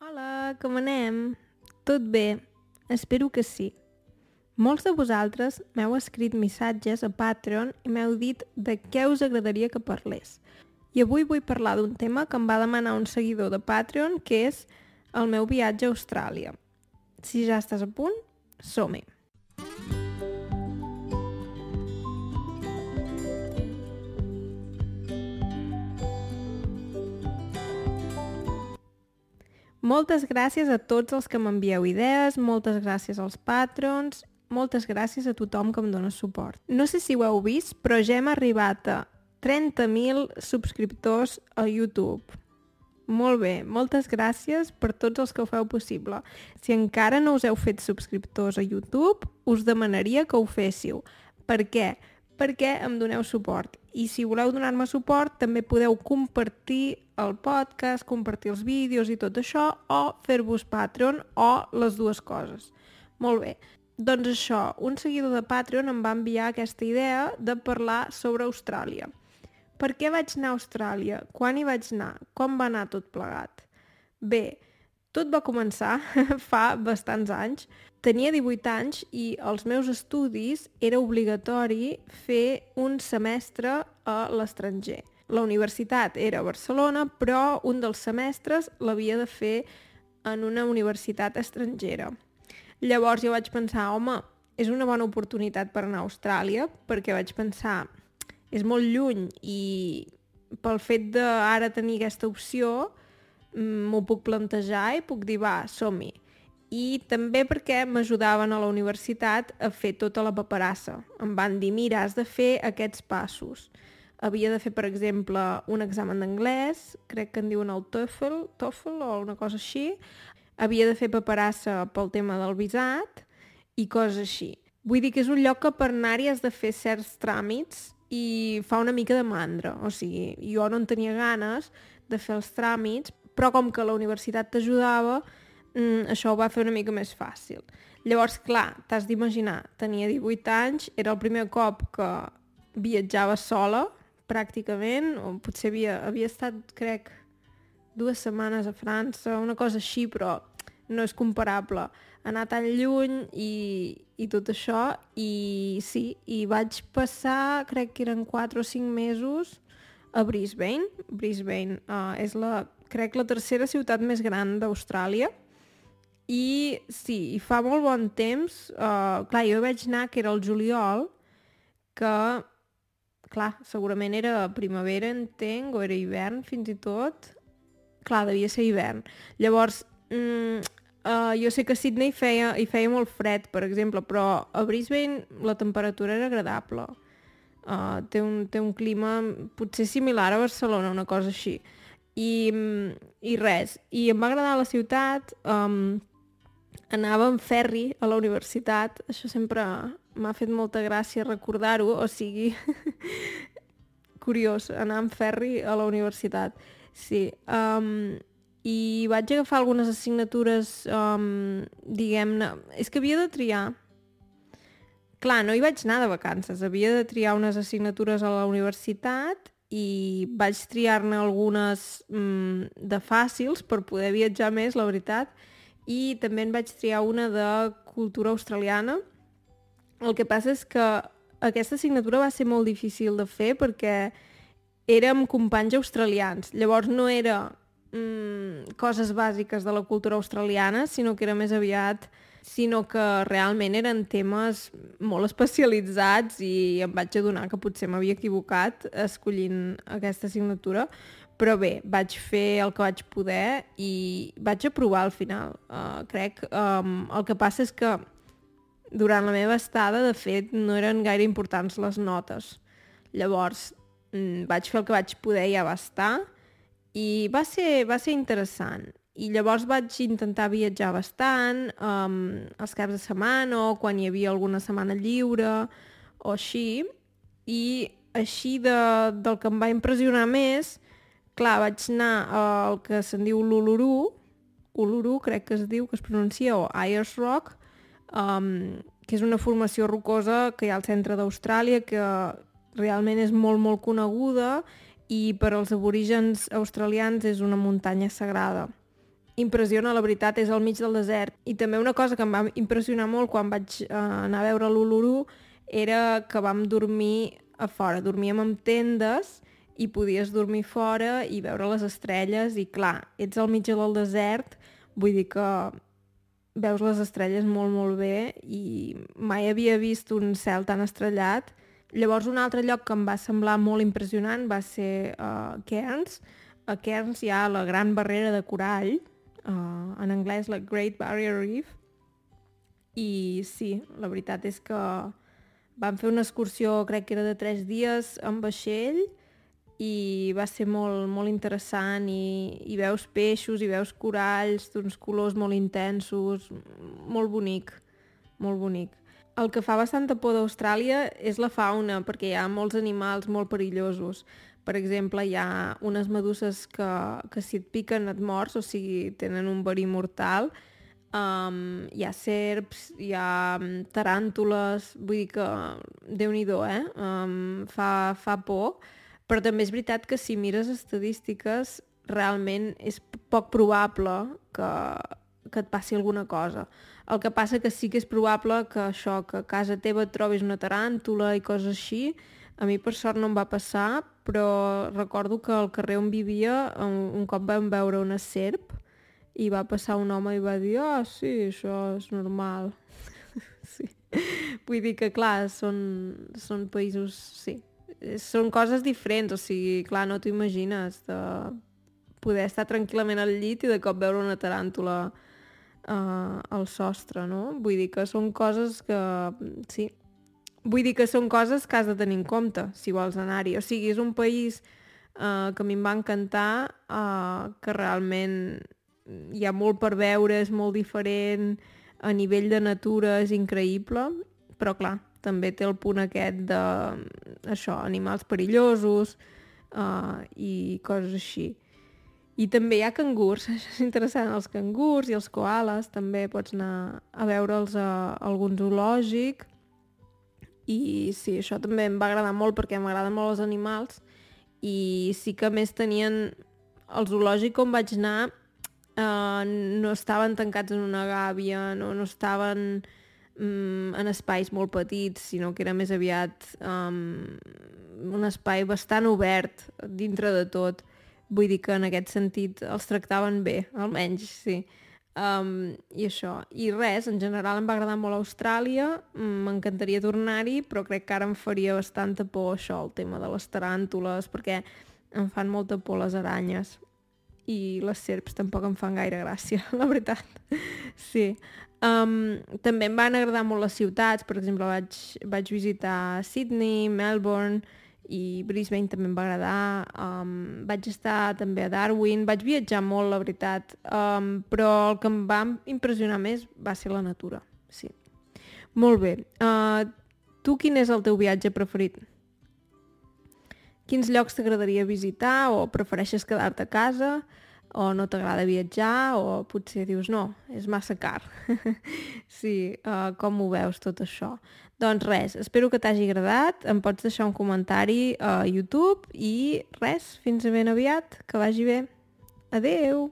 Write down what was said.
Hola, com anem? Tot bé? Espero que sí. Molts de vosaltres m'heu escrit missatges a Patreon i m'heu dit de què us agradaria que parlés. I avui vull parlar d'un tema que em va demanar un seguidor de Patreon, que és el meu viatge a Austràlia. Si ja estàs a punt, som-hi! Moltes gràcies a tots els que m'envieu idees, moltes gràcies als patrons, moltes gràcies a tothom que em dona suport. No sé si ho heu vist, però ja hem arribat a 30.000 subscriptors a YouTube. Molt bé, moltes gràcies per tots els que ho feu possible. Si encara no us heu fet subscriptors a YouTube, us demanaria que ho féssiu. Per què? Perquè em doneu suport. I si voleu donar-me suport, també podeu compartir el podcast, compartir els vídeos i tot això, o fer-vos Patreon, o les dues coses. Molt bé. Doncs això, un seguidor de Patreon em va enviar aquesta idea de parlar sobre Austràlia. Per què vaig anar a Austràlia? Quan hi vaig anar? Com va anar tot plegat? Bé, tot va començar fa bastants anys. Tenia 18 anys i als meus estudis era obligatori fer un semestre a l'estranger. La universitat era a Barcelona, però un dels semestres l'havia de fer en una universitat estrangera. Llavors jo vaig pensar, home, és una bona oportunitat per anar a Austràlia, perquè vaig pensar, és molt lluny i pel fet d'ara tenir aquesta opció m'ho puc plantejar i puc dir, va, som-hi. I també perquè m'ajudaven a la universitat a fer tota la paperassa. Em van dir, mira, has de fer aquests passos havia de fer, per exemple, un examen d'anglès, crec que en diuen el TOEFL, TOEFL o una cosa així, havia de fer paperassa pel tema del visat i coses així. Vull dir que és un lloc que per anar-hi has de fer certs tràmits i fa una mica de mandra. O sigui, jo no en tenia ganes de fer els tràmits, però com que la universitat t'ajudava, mm, això ho va fer una mica més fàcil. Llavors, clar, t'has d'imaginar, tenia 18 anys, era el primer cop que viatjava sola, pràcticament, o potser havia, havia estat, crec, dues setmanes a França, una cosa així, però no és comparable. Anar tan lluny i, i tot això, i sí, i vaig passar, crec que eren 4 o 5 mesos a Brisbane. Brisbane uh, és la, crec, la tercera ciutat més gran d'Austràlia. I sí, i fa molt bon temps, uh, clar, jo vaig anar, que era el juliol, que clar, segurament era primavera, entenc, o era hivern fins i tot. Clar, devia ser hivern. Llavors, mm, uh, jo sé que a Sydney feia, hi feia molt fred, per exemple, però a Brisbane la temperatura era agradable. Uh, té, un, té un clima potser similar a Barcelona, una cosa així. I, i res, i em va agradar la ciutat, um, anava en ferri a la universitat, això sempre m'ha fet molta gràcia recordar-ho, o sigui, curiós, anar amb ferri a la universitat. Sí, um, i vaig agafar algunes assignatures, um, diguem-ne... És que havia de triar. Clar, no hi vaig anar de vacances, havia de triar unes assignatures a la universitat i vaig triar-ne algunes um, de fàcils per poder viatjar més, la veritat, i també en vaig triar una de cultura australiana, el que passa és que aquesta assignatura va ser molt difícil de fer perquè érem companys australians. Llavors no era mm, coses bàsiques de la cultura australiana, sinó que era més aviat sinó que realment eren temes molt especialitzats i em vaig adonar que potser m'havia equivocat escollint aquesta assignatura, però bé, vaig fer el que vaig poder i vaig aprovar al final. Uh, crec, um, el que passa és que durant la meva estada, de fet, no eren gaire importants les notes. Llavors, mm, vaig fer el que vaig poder i ja va estar, i va ser, va ser interessant. I llavors vaig intentar viatjar bastant, um, els caps de setmana o quan hi havia alguna setmana lliure o així, i així de, del que em va impressionar més, clar, vaig anar al que se'n diu l'Uluru, Uluru crec que es diu, que es pronuncia, o Ayers Rock, um, que és una formació rocosa que hi ha al centre d'Austràlia, que realment és molt, molt coneguda i per als aborígens australians és una muntanya sagrada. Impressiona, la veritat, és al mig del desert. I també una cosa que em va impressionar molt quan vaig uh, anar a veure l'Uluru era que vam dormir a fora. Dormíem en tendes i podies dormir fora i veure les estrelles i clar, ets al mig del desert, vull dir que veus les estrelles molt, molt bé i mai havia vist un cel tan estrellat. Llavors, un altre lloc que em va semblar molt impressionant va ser uh, Cairns. A Cairns hi ha la gran barrera de corall, uh, en anglès la Great Barrier Reef, i sí, la veritat és que vam fer una excursió, crec que era de tres dies, amb vaixell, i va ser molt, molt interessant i, i veus peixos i veus coralls d'uns colors molt intensos, molt bonic, molt bonic. El que fa bastanta por d'Austràlia és la fauna, perquè hi ha molts animals molt perillosos. Per exemple, hi ha unes meduses que, que si et piquen et mors, o sigui, tenen un verí mortal. Um, hi ha serps, hi ha taràntules, vull dir que déu-n'hi-do, eh? Um, fa, fa por però també és veritat que si mires estadístiques realment és poc probable que, que et passi alguna cosa. El que passa que sí que és probable que això, que a casa teva et trobis una taràntula i coses així, a mi per sort no em va passar, però recordo que al carrer on vivia un, cop vam veure una serp i va passar un home i va dir ah, oh, sí, això és normal. sí. Vull dir que, clar, són, són països, sí, són coses diferents, o sigui, clar, no t'ho imagines de poder estar tranquil·lament al llit i de cop veure una taràntula uh, al sostre, no? Vull dir que són coses que... Sí, vull dir que són coses que has de tenir en compte si vols anar-hi. O sigui, és un país uh, que a mi em va encantar, uh, que realment hi ha molt per veure, és molt diferent, a nivell de natura és increïble, però clar, també té el punt aquest de això, animals perillosos uh, i coses així. I també hi ha cangurs, això és interessant, els cangurs i els koalas, també pots anar a veure'ls a, algun zoològic i sí, això també em va agradar molt perquè m'agraden molt els animals i sí que més tenien el zoològic on vaig anar uh, no estaven tancats en una gàbia, no, no estaven mm, en espais molt petits, sinó que era més aviat um, un espai bastant obert dintre de tot. Vull dir que en aquest sentit els tractaven bé, almenys, sí. Um, I això. I res, en general em va agradar molt Austràlia, m'encantaria tornar-hi, però crec que ara em faria bastanta por això, el tema de les taràntules, perquè em fan molta por les aranyes i les serps tampoc em fan gaire gràcia, la veritat. Sí. Um, també em van agradar molt les ciutats, per exemple vaig, vaig visitar Sydney, Melbourne i Brisbane també em va agradar, um, vaig estar també a Darwin, vaig viatjar molt, la veritat, um, però el que em va impressionar més va ser la natura, sí. Molt bé, uh, tu quin és el teu viatge preferit? Quins llocs t'agradaria visitar o prefereixes quedar-te a casa? o no t'agrada viatjar, o potser dius no, és massa car. sí, uh, com ho veus tot això? Doncs res, espero que t'hagi agradat, em pots deixar un comentari a YouTube i res, fins ben aviat, que vagi bé. Adeu!